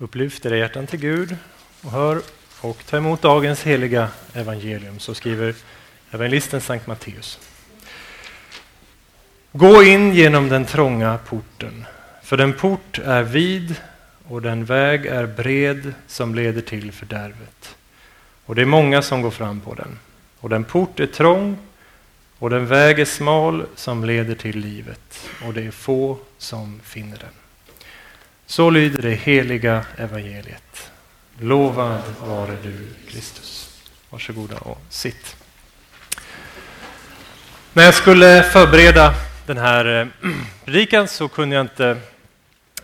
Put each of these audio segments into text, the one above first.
Upplyft era hjärtan till Gud och hör och ta emot dagens heliga evangelium, så skriver evangelisten Sankt Matteus. Gå in genom den trånga porten, för den port är vid och den väg är bred som leder till fördärvet. Och det är många som går fram på den. Och den port är trång och den väg är smal som leder till livet och det är få som finner den. Så lyder det heliga evangeliet. Lovad vare du, Kristus. Varsågoda och sitt. När jag skulle förbereda den här eh, predikan så kunde jag inte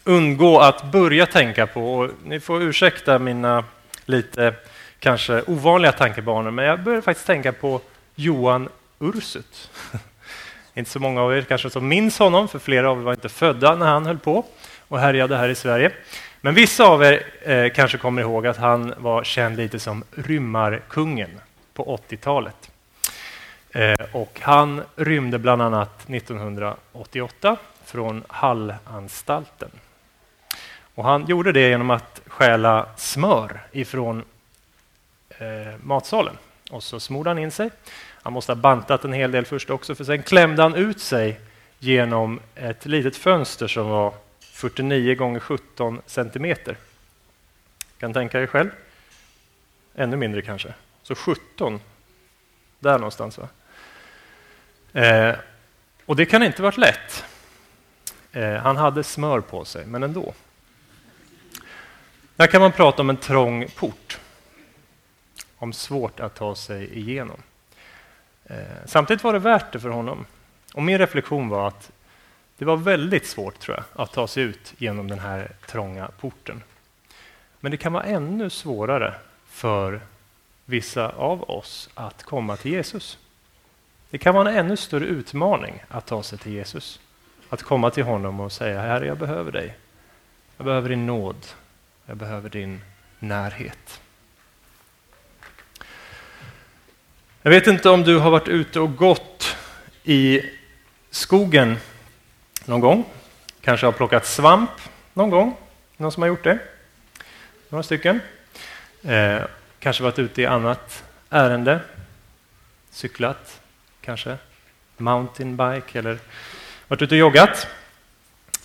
undgå att börja tänka på, och ni får ursäkta mina lite kanske ovanliga tankebanor, men jag började faktiskt tänka på Johan Ursut. inte så många av er kanske som minns honom, för flera av er var inte födda när han höll på och härjade här i Sverige. Men vissa av er eh, kanske kommer ihåg att han var känd lite som rymmarkungen på 80-talet. Eh, och han rymde bland annat 1988 från Hallanstalten. Och han gjorde det genom att stjäla smör ifrån eh, matsalen. Och så smorde han in sig. Han måste ha bantat en hel del först också, för sen klämde han ut sig genom ett litet fönster som var 49 gånger 17 centimeter. Kan tänka er själv. Ännu mindre kanske. Så 17, där någonstans. Va? Eh, och det kan inte varit lätt. Eh, han hade smör på sig, men ändå. Där kan man prata om en trång port. Om svårt att ta sig igenom. Eh, samtidigt var det värt det för honom. Och min reflektion var att det var väldigt svårt tror jag, att ta sig ut genom den här trånga porten. Men det kan vara ännu svårare för vissa av oss att komma till Jesus. Det kan vara en ännu större utmaning att ta sig till Jesus. Att komma till honom och säga Herre, jag behöver dig. Jag behöver din nåd. Jag behöver din närhet. Jag vet inte om du har varit ute och gått i skogen någon gång. Kanske har plockat svamp någon gång. Någon som har gjort det? Några stycken. Eh, kanske varit ute i annat ärende. Cyklat, kanske. Mountainbike eller varit ute och joggat.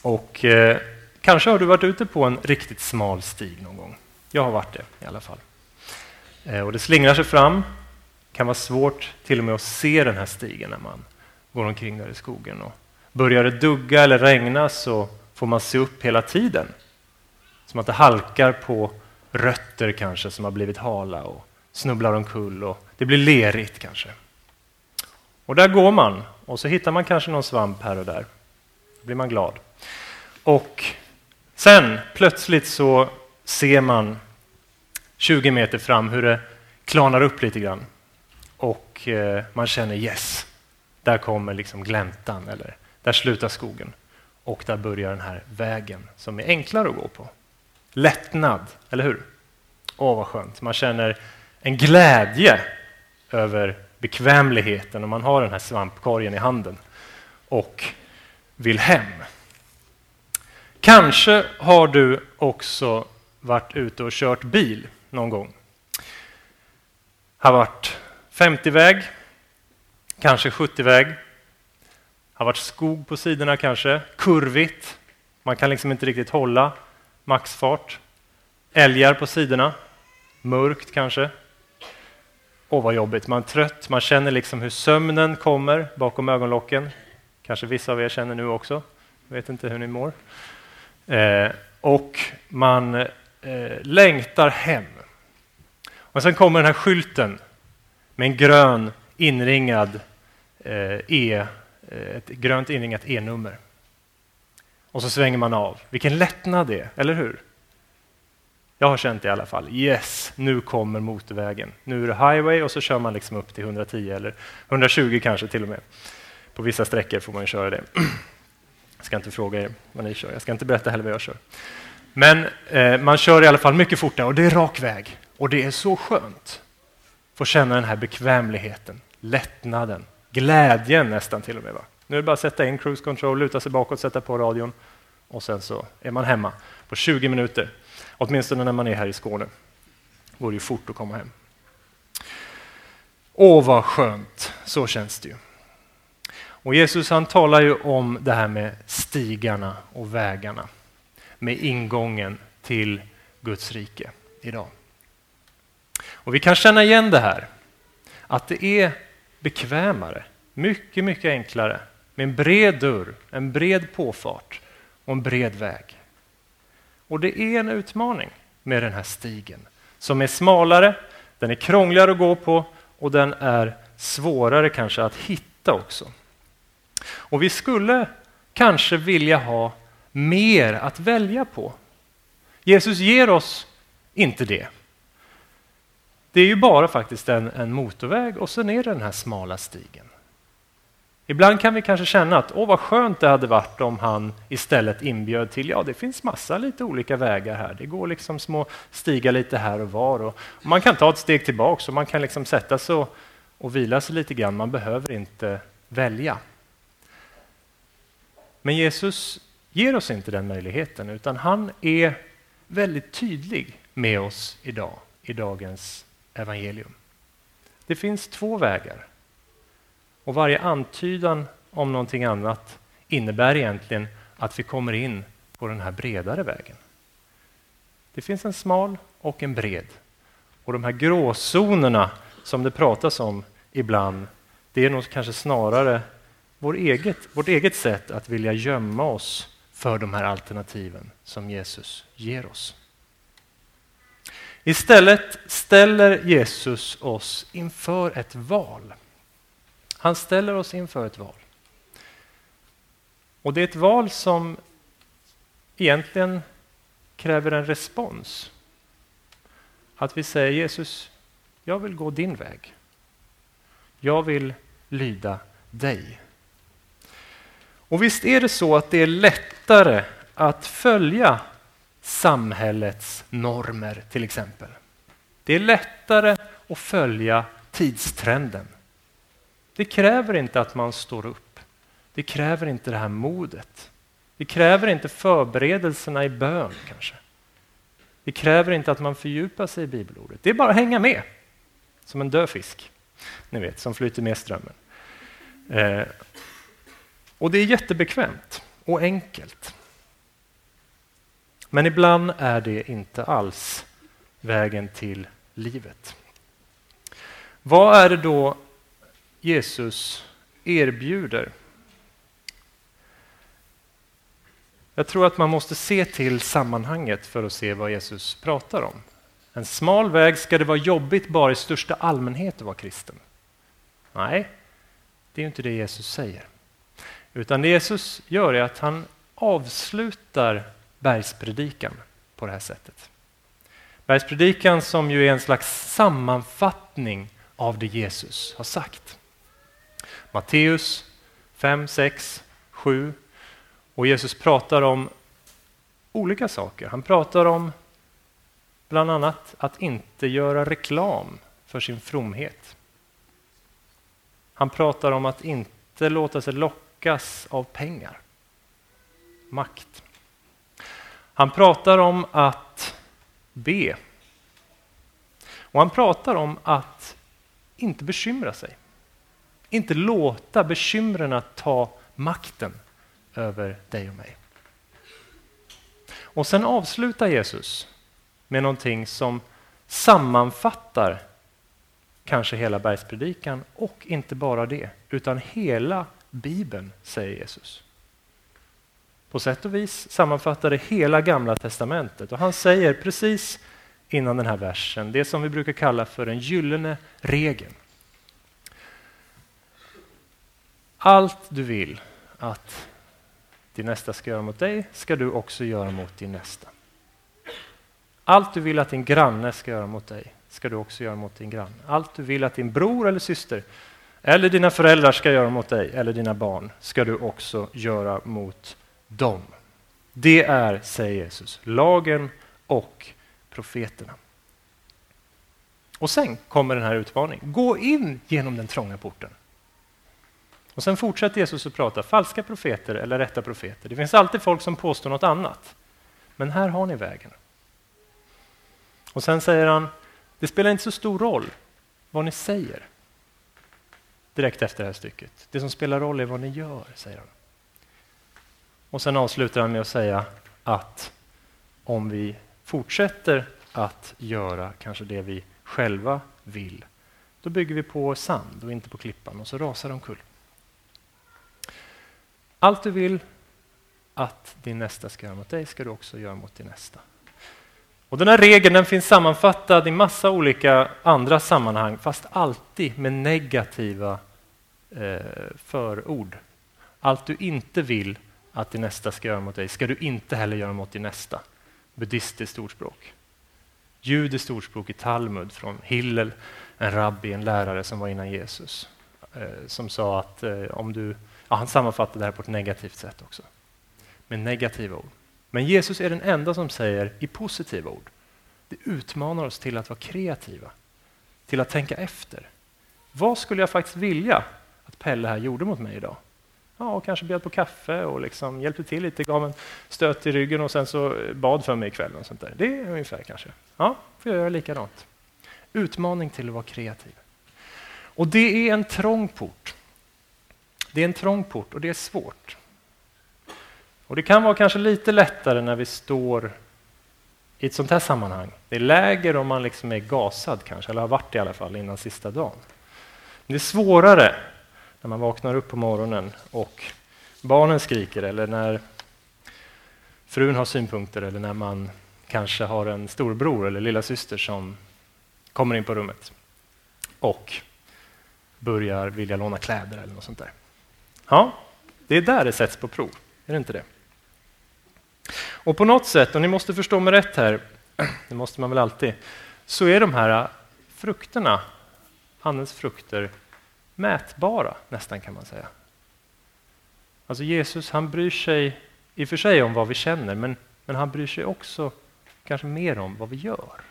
Och eh, kanske har du varit ute på en riktigt smal stig någon gång. Jag har varit det i alla fall. Eh, och det slingrar sig fram. Det kan vara svårt till och med att se den här stigen när man går omkring där i skogen. Och Börjar det dugga eller regna så får man se upp hela tiden. Som att det halkar på rötter kanske som har blivit hala och snubblar omkull och det blir lerigt kanske. Och där går man och så hittar man kanske någon svamp här och där. Då blir man glad. Och sen plötsligt så ser man 20 meter fram hur det klanar upp lite grann. Och eh, man känner yes, där kommer liksom gläntan eller där slutar skogen och där börjar den här vägen som är enklare att gå på. Lättnad, eller hur? Åh, vad skönt. Man känner en glädje över bekvämligheten och man har den här svampkorgen i handen och vill hem. Kanske har du också varit ute och kört bil någon gång. Har varit 50-väg, kanske 70-väg, har varit skog på sidorna kanske, kurvigt. Man kan liksom inte riktigt hålla maxfart. Älgar på sidorna, mörkt kanske. Åh, vad jobbigt. Man är trött, man känner liksom hur sömnen kommer bakom ögonlocken. Kanske vissa av er känner nu också. Jag vet inte hur ni mår. Eh, och man eh, längtar hem. Och sen kommer den här skylten med en grön inringad eh, E Eh, ett grönt inringat E-nummer. Och så svänger man av. Vilken lättnad det är, eller hur? Jag har känt det i alla fall. Yes, nu kommer motorvägen. Nu är det highway och så kör man liksom upp till 110 eller 120 kanske till och med. På vissa sträckor får man köra det. Jag ska inte fråga er vad ni kör. Jag ska inte berätta heller vad jag kör. Men eh, man kör i alla fall mycket fortare och det är rak väg. Och det är så skönt. Få känna den här bekvämligheten, lättnaden, Glädjen nästan till och med. Va? Nu är det bara att sätta in cruise control, luta sig bakåt, sätta på radion och sen så är man hemma på 20 minuter. Åtminstone när man är här i Skåne. Det går ju fort att komma hem. Åh, vad skönt! Så känns det ju. Och Jesus han talar ju om det här med stigarna och vägarna, med ingången till Guds rike idag. Och vi kan känna igen det här, att det är bekvämare, mycket, mycket enklare med en bred dörr, en bred påfart och en bred väg. Och det är en utmaning med den här stigen som är smalare, den är krångligare att gå på och den är svårare kanske att hitta också. Och vi skulle kanske vilja ha mer att välja på. Jesus ger oss inte det. Det är ju bara faktiskt en, en motorväg och sen är det den här smala stigen. Ibland kan vi kanske känna att åh vad skönt det hade varit om han istället inbjöd till, ja det finns massa lite olika vägar här. Det går liksom små stigar lite här och var. Och, och man kan ta ett steg tillbaks och man kan liksom sätta sig och, och vila sig lite grann. Man behöver inte välja. Men Jesus ger oss inte den möjligheten utan han är väldigt tydlig med oss idag i dagens evangelium. Det finns två vägar och varje antydan om någonting annat innebär egentligen att vi kommer in på den här bredare vägen. Det finns en smal och en bred. Och de här gråzonerna som det pratas om ibland, det är nog kanske snarare vår eget, vårt eget sätt att vilja gömma oss för de här alternativen som Jesus ger oss. Istället ställer Jesus oss inför ett val. Han ställer oss inför ett val. Och det är ett val som egentligen kräver en respons. Att vi säger Jesus, jag vill gå din väg. Jag vill lyda dig. Och visst är det så att det är lättare att följa samhällets normer till exempel. Det är lättare att följa tidstrenden. Det kräver inte att man står upp. Det kräver inte det här modet. Det kräver inte förberedelserna i bön kanske. Det kräver inte att man fördjupar sig i bibelordet. Det är bara att hänga med, som en död fisk, ni vet, som flyter med strömmen. Eh, och det är jättebekvämt och enkelt. Men ibland är det inte alls vägen till livet. Vad är det då Jesus erbjuder? Jag tror att man måste se till sammanhanget för att se vad Jesus pratar om. En smal väg, ska det vara jobbigt bara i största allmänhet att vara kristen? Nej, det är inte det Jesus säger. Utan det Jesus gör är att han avslutar bergspredikan på det här sättet. Bergspredikan som ju är en slags sammanfattning av det Jesus har sagt. Matteus 5, 6, 7 och Jesus pratar om olika saker. Han pratar om bland annat att inte göra reklam för sin fromhet. Han pratar om att inte låta sig lockas av pengar, makt. Han pratar om att be. Och han pratar om att inte bekymra sig. Inte låta bekymren ta makten över dig och mig. Och sen avslutar Jesus med någonting som sammanfattar kanske hela bergspredikan och inte bara det, utan hela Bibeln, säger Jesus på sätt och vis sammanfattade hela Gamla testamentet. Och han säger precis innan den här versen det som vi brukar kalla för den gyllene regeln. Allt du vill att din nästa ska göra mot dig ska du också göra mot din nästa. Allt du vill att din granne ska göra mot dig ska du också göra mot din granne. Allt du vill att din bror eller syster eller dina föräldrar ska göra mot dig eller dina barn ska du också göra mot dem. Det är, säger Jesus, lagen och profeterna. Och sen kommer den här utmaningen. Gå in genom den trånga porten. Och sen fortsätter Jesus att prata falska profeter eller rätta profeter. Det finns alltid folk som påstår något annat. Men här har ni vägen. Och sen säger han, det spelar inte så stor roll vad ni säger. Direkt efter det här stycket. Det som spelar roll är vad ni gör, säger han. Och sen avslutar han med att säga att om vi fortsätter att göra kanske det vi själva vill, då bygger vi på sand och inte på klippan och så rasar det omkull. Allt du vill att din nästa ska göra mot dig ska du också göra mot din nästa. Och Den här regeln den finns sammanfattad i massa olika andra sammanhang fast alltid med negativa eh, förord. Allt du inte vill att din nästa ska göra mot dig ska du inte heller göra mot din nästa. Buddhistiskt ordspråk. Judiskt ordspråk i Talmud från Hillel, en rabbi, en lärare som var innan Jesus. Eh, som sa att eh, om du... Ja, han sammanfattade det här på ett negativt sätt också. Med negativa ord. Men Jesus är den enda som säger i positiva ord. Det utmanar oss till att vara kreativa, till att tänka efter. Vad skulle jag faktiskt vilja att Pelle här gjorde mot mig idag? Ja, och kanske bjöd på kaffe och liksom hjälpte till lite, gav en stöt i ryggen och sen så bad för mig ikväll. Och sånt där. Det är ungefär kanske. Ja, får jag göra likadant. Utmaning till att vara kreativ. Och det är en trång port. Det är en trång port och det är svårt. Och Det kan vara kanske lite lättare när vi står i ett sånt här sammanhang. Det är läger om man liksom är gasad kanske, eller har varit i alla fall innan sista dagen. Men det är svårare när man vaknar upp på morgonen och barnen skriker eller när frun har synpunkter eller när man kanske har en storbror eller lilla syster som kommer in på rummet och börjar vilja låna kläder eller något sånt där. Ja, det är där det sätts på prov, är det inte det? Och på något sätt, och ni måste förstå mig rätt här, det måste man väl alltid, så är de här frukterna, Andens frukter, mätbara nästan kan man säga. Alltså Jesus han bryr sig i och för sig om vad vi känner, men, men han bryr sig också kanske mer om vad vi gör.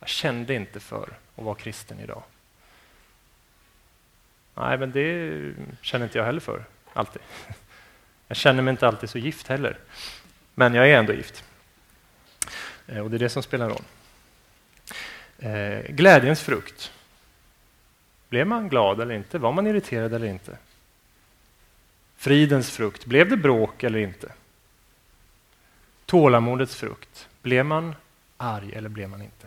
Jag kände inte för att vara kristen idag. Nej, men det känner inte jag heller för, alltid. Jag känner mig inte alltid så gift heller, men jag är ändå gift. Eh, och det är det som spelar roll. Eh, glädjens frukt. Blev man glad eller inte? Var man irriterad eller inte? Fridens frukt. Blev det bråk eller inte? Tålamodets frukt. Blev man arg eller blev man inte?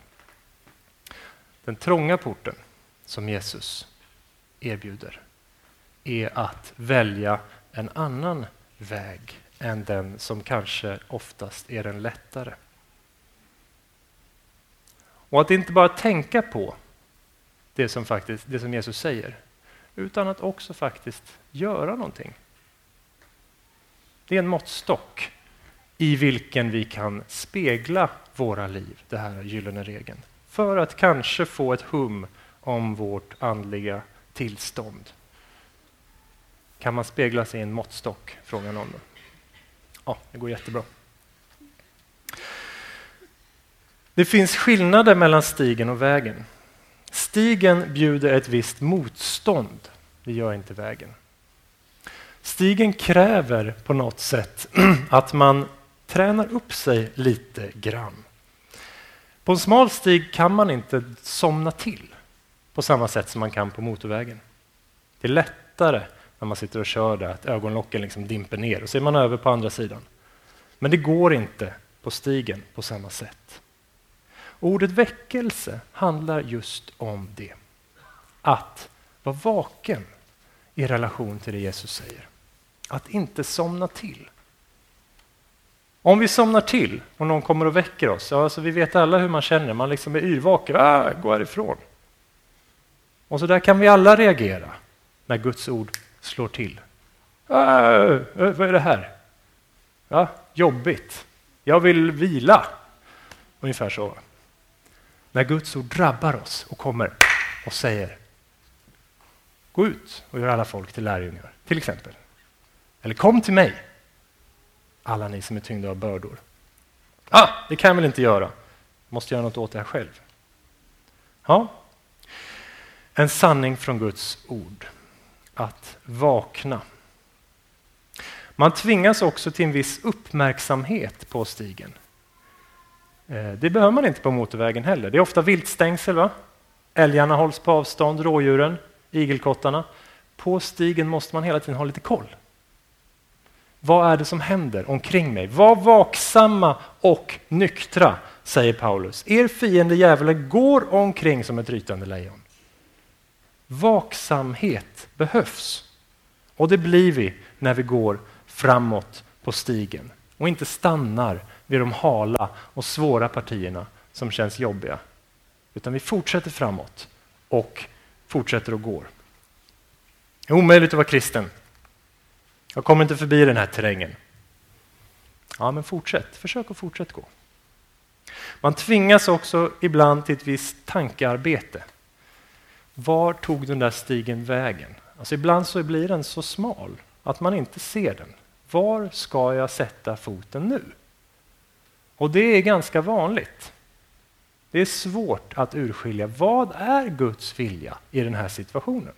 Den trånga porten som Jesus erbjuder är att välja en annan väg än den som kanske oftast är den lättare. Och att inte bara tänka på det som, faktiskt, det som Jesus säger, utan att också faktiskt göra någonting. Det är en måttstock i vilken vi kan spegla våra liv, det här gyllene regeln, för att kanske få ett hum om vårt andliga tillstånd. Kan man spegla sig i en måttstock? Frågar någon. Ja, det går jättebra. Det finns skillnader mellan stigen och vägen. Stigen bjuder ett visst motstånd. Det gör inte vägen. Stigen kräver på något sätt att man tränar upp sig lite grann. På en smal stig kan man inte somna till på samma sätt som man kan på motorvägen. Det är lättare när man sitter och kör där att ögonlocken liksom dimper ner och så är man över på andra sidan. Men det går inte på stigen på samma sätt. Ordet väckelse handlar just om det. Att vara vaken i relation till det Jesus säger. Att inte somna till. Om vi somnar till och någon kommer och väcker oss, ja, alltså vi vet alla hur man känner, man liksom är yrvaken, ah, gå härifrån. Och så där kan vi alla reagera när Guds ord slår till. Ah, eh, vad är det här? Ja, jobbigt. Jag vill vila. Ungefär så när Guds ord drabbar oss och kommer och säger Gå ut och gör alla folk till lärjungar, till exempel. Eller kom till mig, alla ni som är tyngda av bördor. Ah, det kan jag väl inte göra. Jag måste göra något åt det här själv. Ja. En sanning från Guds ord. Att vakna. Man tvingas också till en viss uppmärksamhet på stigen. Eh, det behöver man inte på motorvägen heller. Det är ofta viltstängsel. Va? Älgarna hålls på avstånd, rådjuren, igelkottarna. På stigen måste man hela tiden ha lite koll. Vad är det som händer omkring mig? Var vaksamma och nyktra, säger Paulus. Er fiende djävulen går omkring som ett rytande lejon. Vaksamhet behövs. Och det blir vi när vi går framåt på stigen och inte stannar vid de hala och svåra partierna som känns jobbiga. Utan vi fortsätter framåt och fortsätter att gå. Det är omöjligt att vara kristen. Jag kommer inte förbi den här terrängen. Ja, men fortsätt. Försök att fortsätta gå. Man tvingas också ibland till ett visst tankearbete. Var tog den där stigen vägen? Alltså ibland så blir den så smal att man inte ser den. Var ska jag sätta foten nu? Och det är ganska vanligt. Det är svårt att urskilja vad är Guds vilja i den här situationen.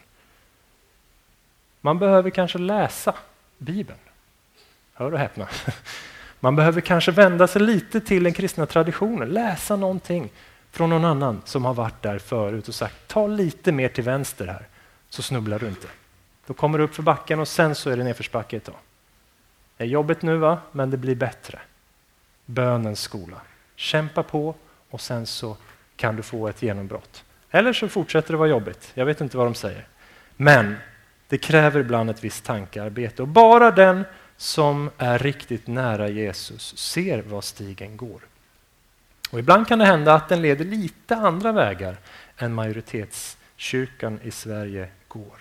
Man behöver kanske läsa Bibeln. Hör och häpna. Man behöver kanske vända sig lite till den kristna traditionen, läsa någonting från någon annan som har varit där förut och sagt ta lite mer till vänster här så snubblar du inte. Då kommer du upp för backen och sen så är det nedförsbacke ett tag. Det är jobbigt nu va, men det blir bättre. Bönens skola. Kämpa på och sen så kan du få ett genombrott. Eller så fortsätter det vara jobbigt. Jag vet inte vad de säger. Men det kräver ibland ett visst tankearbete och bara den som är riktigt nära Jesus ser var stigen går. Och ibland kan det hända att den leder lite andra vägar än majoritetskyrkan i Sverige går.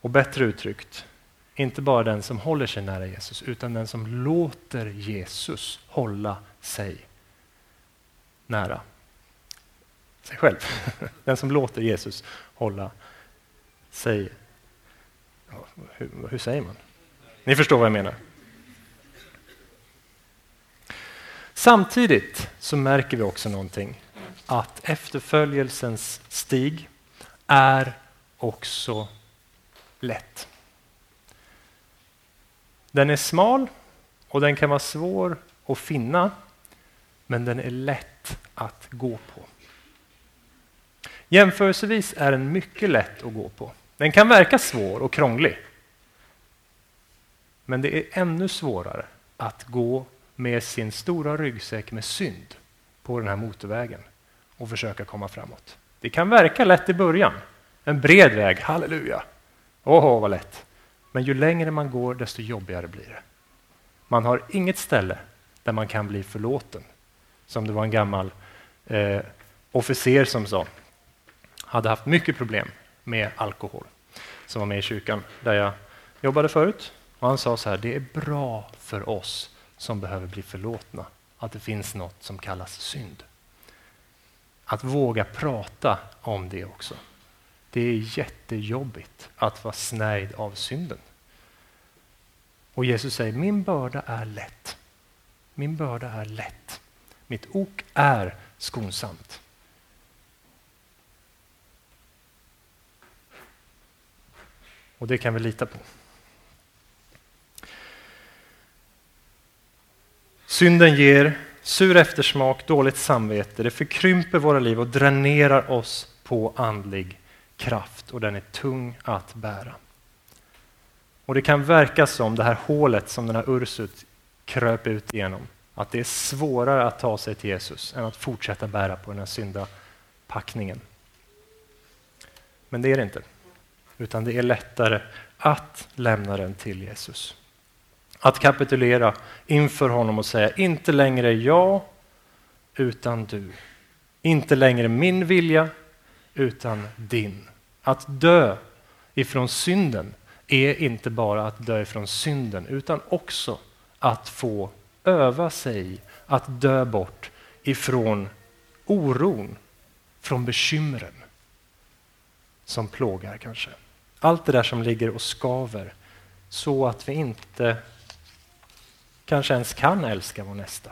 Och bättre uttryckt, inte bara den som håller sig nära Jesus, utan den som låter Jesus hålla sig nära sig själv. Den som låter Jesus hålla sig... Hur, hur säger man? Ni förstår vad jag menar. Samtidigt så märker vi också någonting. Att efterföljelsens stig är också lätt. Den är smal och den kan vara svår att finna, men den är lätt att gå på. Jämförelsevis är den mycket lätt att gå på. Den kan verka svår och krånglig. Men det är ännu svårare att gå med sin stora ryggsäck med synd på den här motorvägen och försöka komma framåt. Det kan verka lätt i början. En bred väg, halleluja. Åh, vad lätt. Men ju längre man går, desto jobbigare blir det. Man har inget ställe där man kan bli förlåten. Som det var en gammal eh, officer som sa hade haft mycket problem med alkohol, som var med i kyrkan där jag jobbade förut. Och han sa så här, det är bra för oss som behöver bli förlåtna att det finns något som kallas synd. Att våga prata om det också. Det är jättejobbigt att vara snärjd av synden. Och Jesus säger, min börda är lätt. Min börda är lätt. Mitt ok är skonsamt. Och det kan vi lita på. Synden ger sur eftersmak, dåligt samvete. Det förkrymper våra liv och dränerar oss på andlig kraft och den är tung att bära. Och Det kan verka som det här hålet som den här Ursut kröp ut igenom, att det är svårare att ta sig till Jesus än att fortsätta bära på den här syndapackningen. Men det är det inte utan det är lättare att lämna den till Jesus. Att kapitulera inför honom och säga inte längre jag, utan du. Inte längre min vilja, utan din. Att dö ifrån synden är inte bara att dö ifrån synden, utan också att få öva sig att dö bort ifrån oron, från bekymren som plågar kanske. Allt det där som ligger och skaver så att vi inte kanske ens kan älska vår nästa.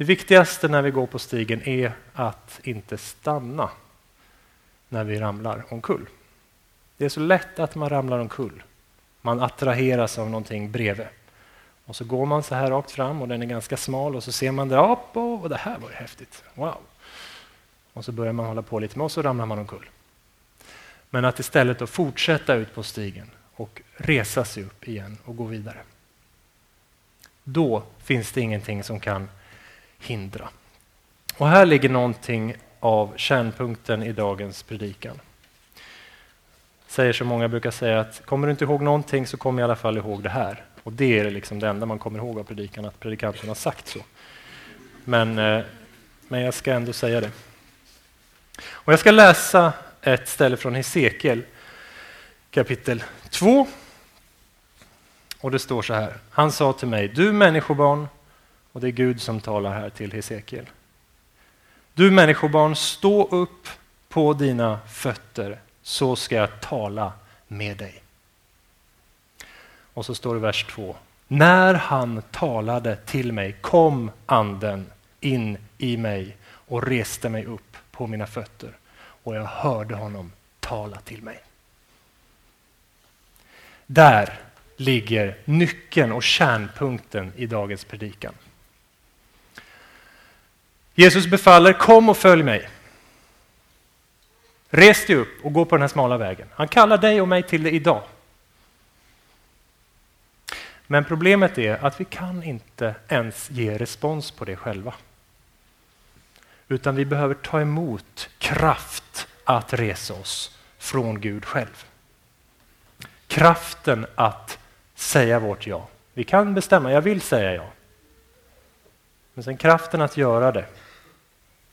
Det viktigaste när vi går på stigen är att inte stanna när vi ramlar omkull. Det är så lätt att man ramlar omkull Man attraheras av någonting bredvid. Och så går man så här rakt fram och den är ganska smal och så ser man där upp och det här var ju häftigt. Wow! Och så börjar man hålla på lite med och så ramlar man omkull. Men att istället då fortsätta ut på stigen och resa sig upp igen och gå vidare. Då finns det ingenting som kan hindra. Och här ligger någonting av kärnpunkten i dagens predikan. Säger som många brukar säga att kommer du inte ihåg någonting så kom i alla fall ihåg det här. Och det är liksom det enda man kommer ihåg av predikan, att predikanten har sagt så. Men, eh, men jag ska ändå säga det. Och jag ska läsa ett ställe från Hesekiel kapitel 2. Och det står så här. Han sa till mig, du människobarn, och det är Gud som talar här till Hesekiel. Du människobarn, stå upp på dina fötter så ska jag tala med dig. Och så står det i vers 2. När han talade till mig kom anden in i mig och reste mig upp på mina fötter och jag hörde honom tala till mig. Där ligger nyckeln och kärnpunkten i dagens predikan. Jesus befaller kom och följ mig. Res dig upp och gå på den här smala vägen. Han kallar dig och mig till det idag. Men problemet är att vi kan inte ens ge respons på det själva. Utan vi behöver ta emot kraft att resa oss från Gud själv. Kraften att säga vårt ja. Vi kan bestämma, jag vill säga ja. Men sen kraften att göra det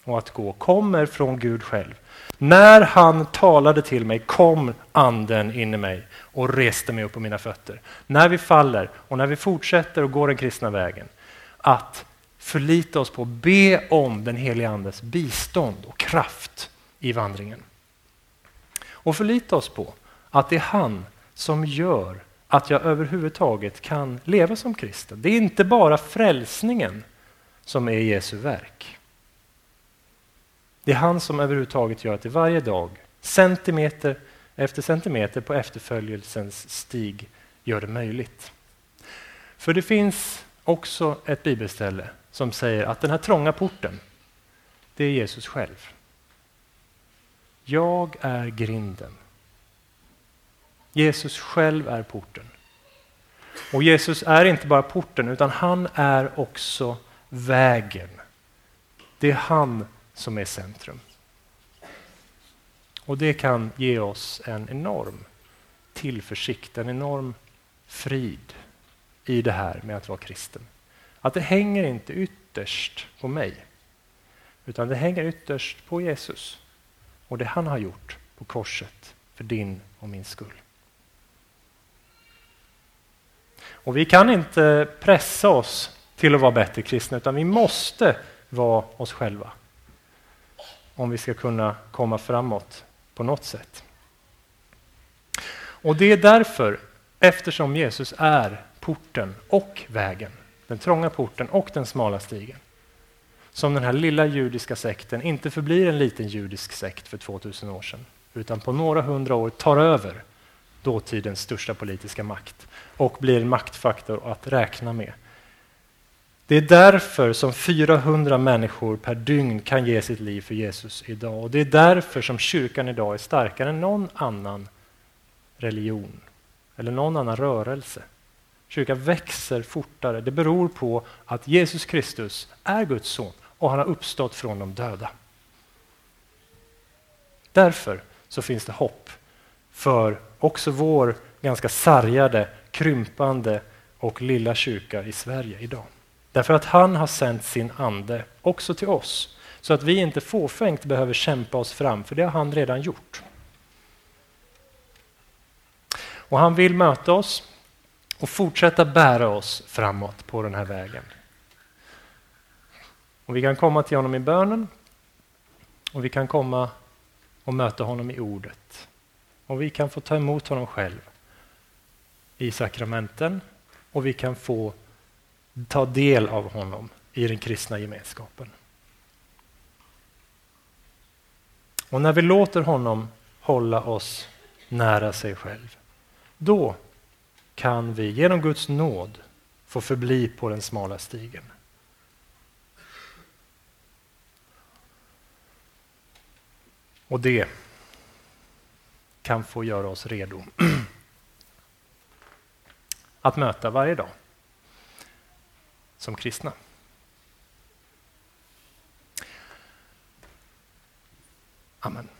och att gå kommer från Gud själv. När han talade till mig kom anden in i mig och reste mig upp på mina fötter. När vi faller och när vi fortsätter och går den kristna vägen, att förlita oss på be om den helige Andes bistånd och kraft i vandringen. Och förlita oss på att det är han som gör att jag överhuvudtaget kan leva som kristen. Det är inte bara frälsningen som är Jesu verk. Det är han som överhuvudtaget gör att det varje dag, centimeter efter centimeter på efterföljelsens stig, gör det möjligt. För det finns också ett bibelställe som säger att den här trånga porten, det är Jesus själv. Jag är grinden. Jesus själv är porten. Och Jesus är inte bara porten, utan han är också vägen. Det är han som är centrum. Och det kan ge oss en enorm tillförsikt, en enorm frid i det här med att vara kristen. Att det hänger inte ytterst på mig, utan det hänger ytterst på Jesus och det han har gjort på korset för din och min skull. Och vi kan inte pressa oss till att vara bättre kristna, utan vi måste vara oss själva om vi ska kunna komma framåt på något sätt. Och det är därför, eftersom Jesus är porten och vägen, den trånga porten och den smala stigen, som den här lilla judiska sekten inte förblir en liten judisk sekt för 2000 år sedan, utan på några hundra år tar över dåtidens största politiska makt och blir en maktfaktor att räkna med det är därför som 400 människor per dygn kan ge sitt liv för Jesus idag. Och det är därför som kyrkan idag är starkare än någon annan religion eller någon annan rörelse. Kyrkan växer fortare. Det beror på att Jesus Kristus är Guds son och han har uppstått från de döda. Därför så finns det hopp för också vår ganska sargade, krympande och lilla kyrka i Sverige idag. Därför att han har sänt sin ande också till oss. Så att vi inte fåfängt behöver kämpa oss fram, för det har han redan gjort. Och han vill möta oss och fortsätta bära oss framåt på den här vägen. Och vi kan komma till honom i bönen och vi kan komma och möta honom i ordet. Och vi kan få ta emot honom själv i sakramenten och vi kan få ta del av honom i den kristna gemenskapen. Och när vi låter honom hålla oss nära sig själv, då kan vi genom Guds nåd få förbli på den smala stigen. Och det kan få göra oss redo att möta varje dag som kristna. Amen.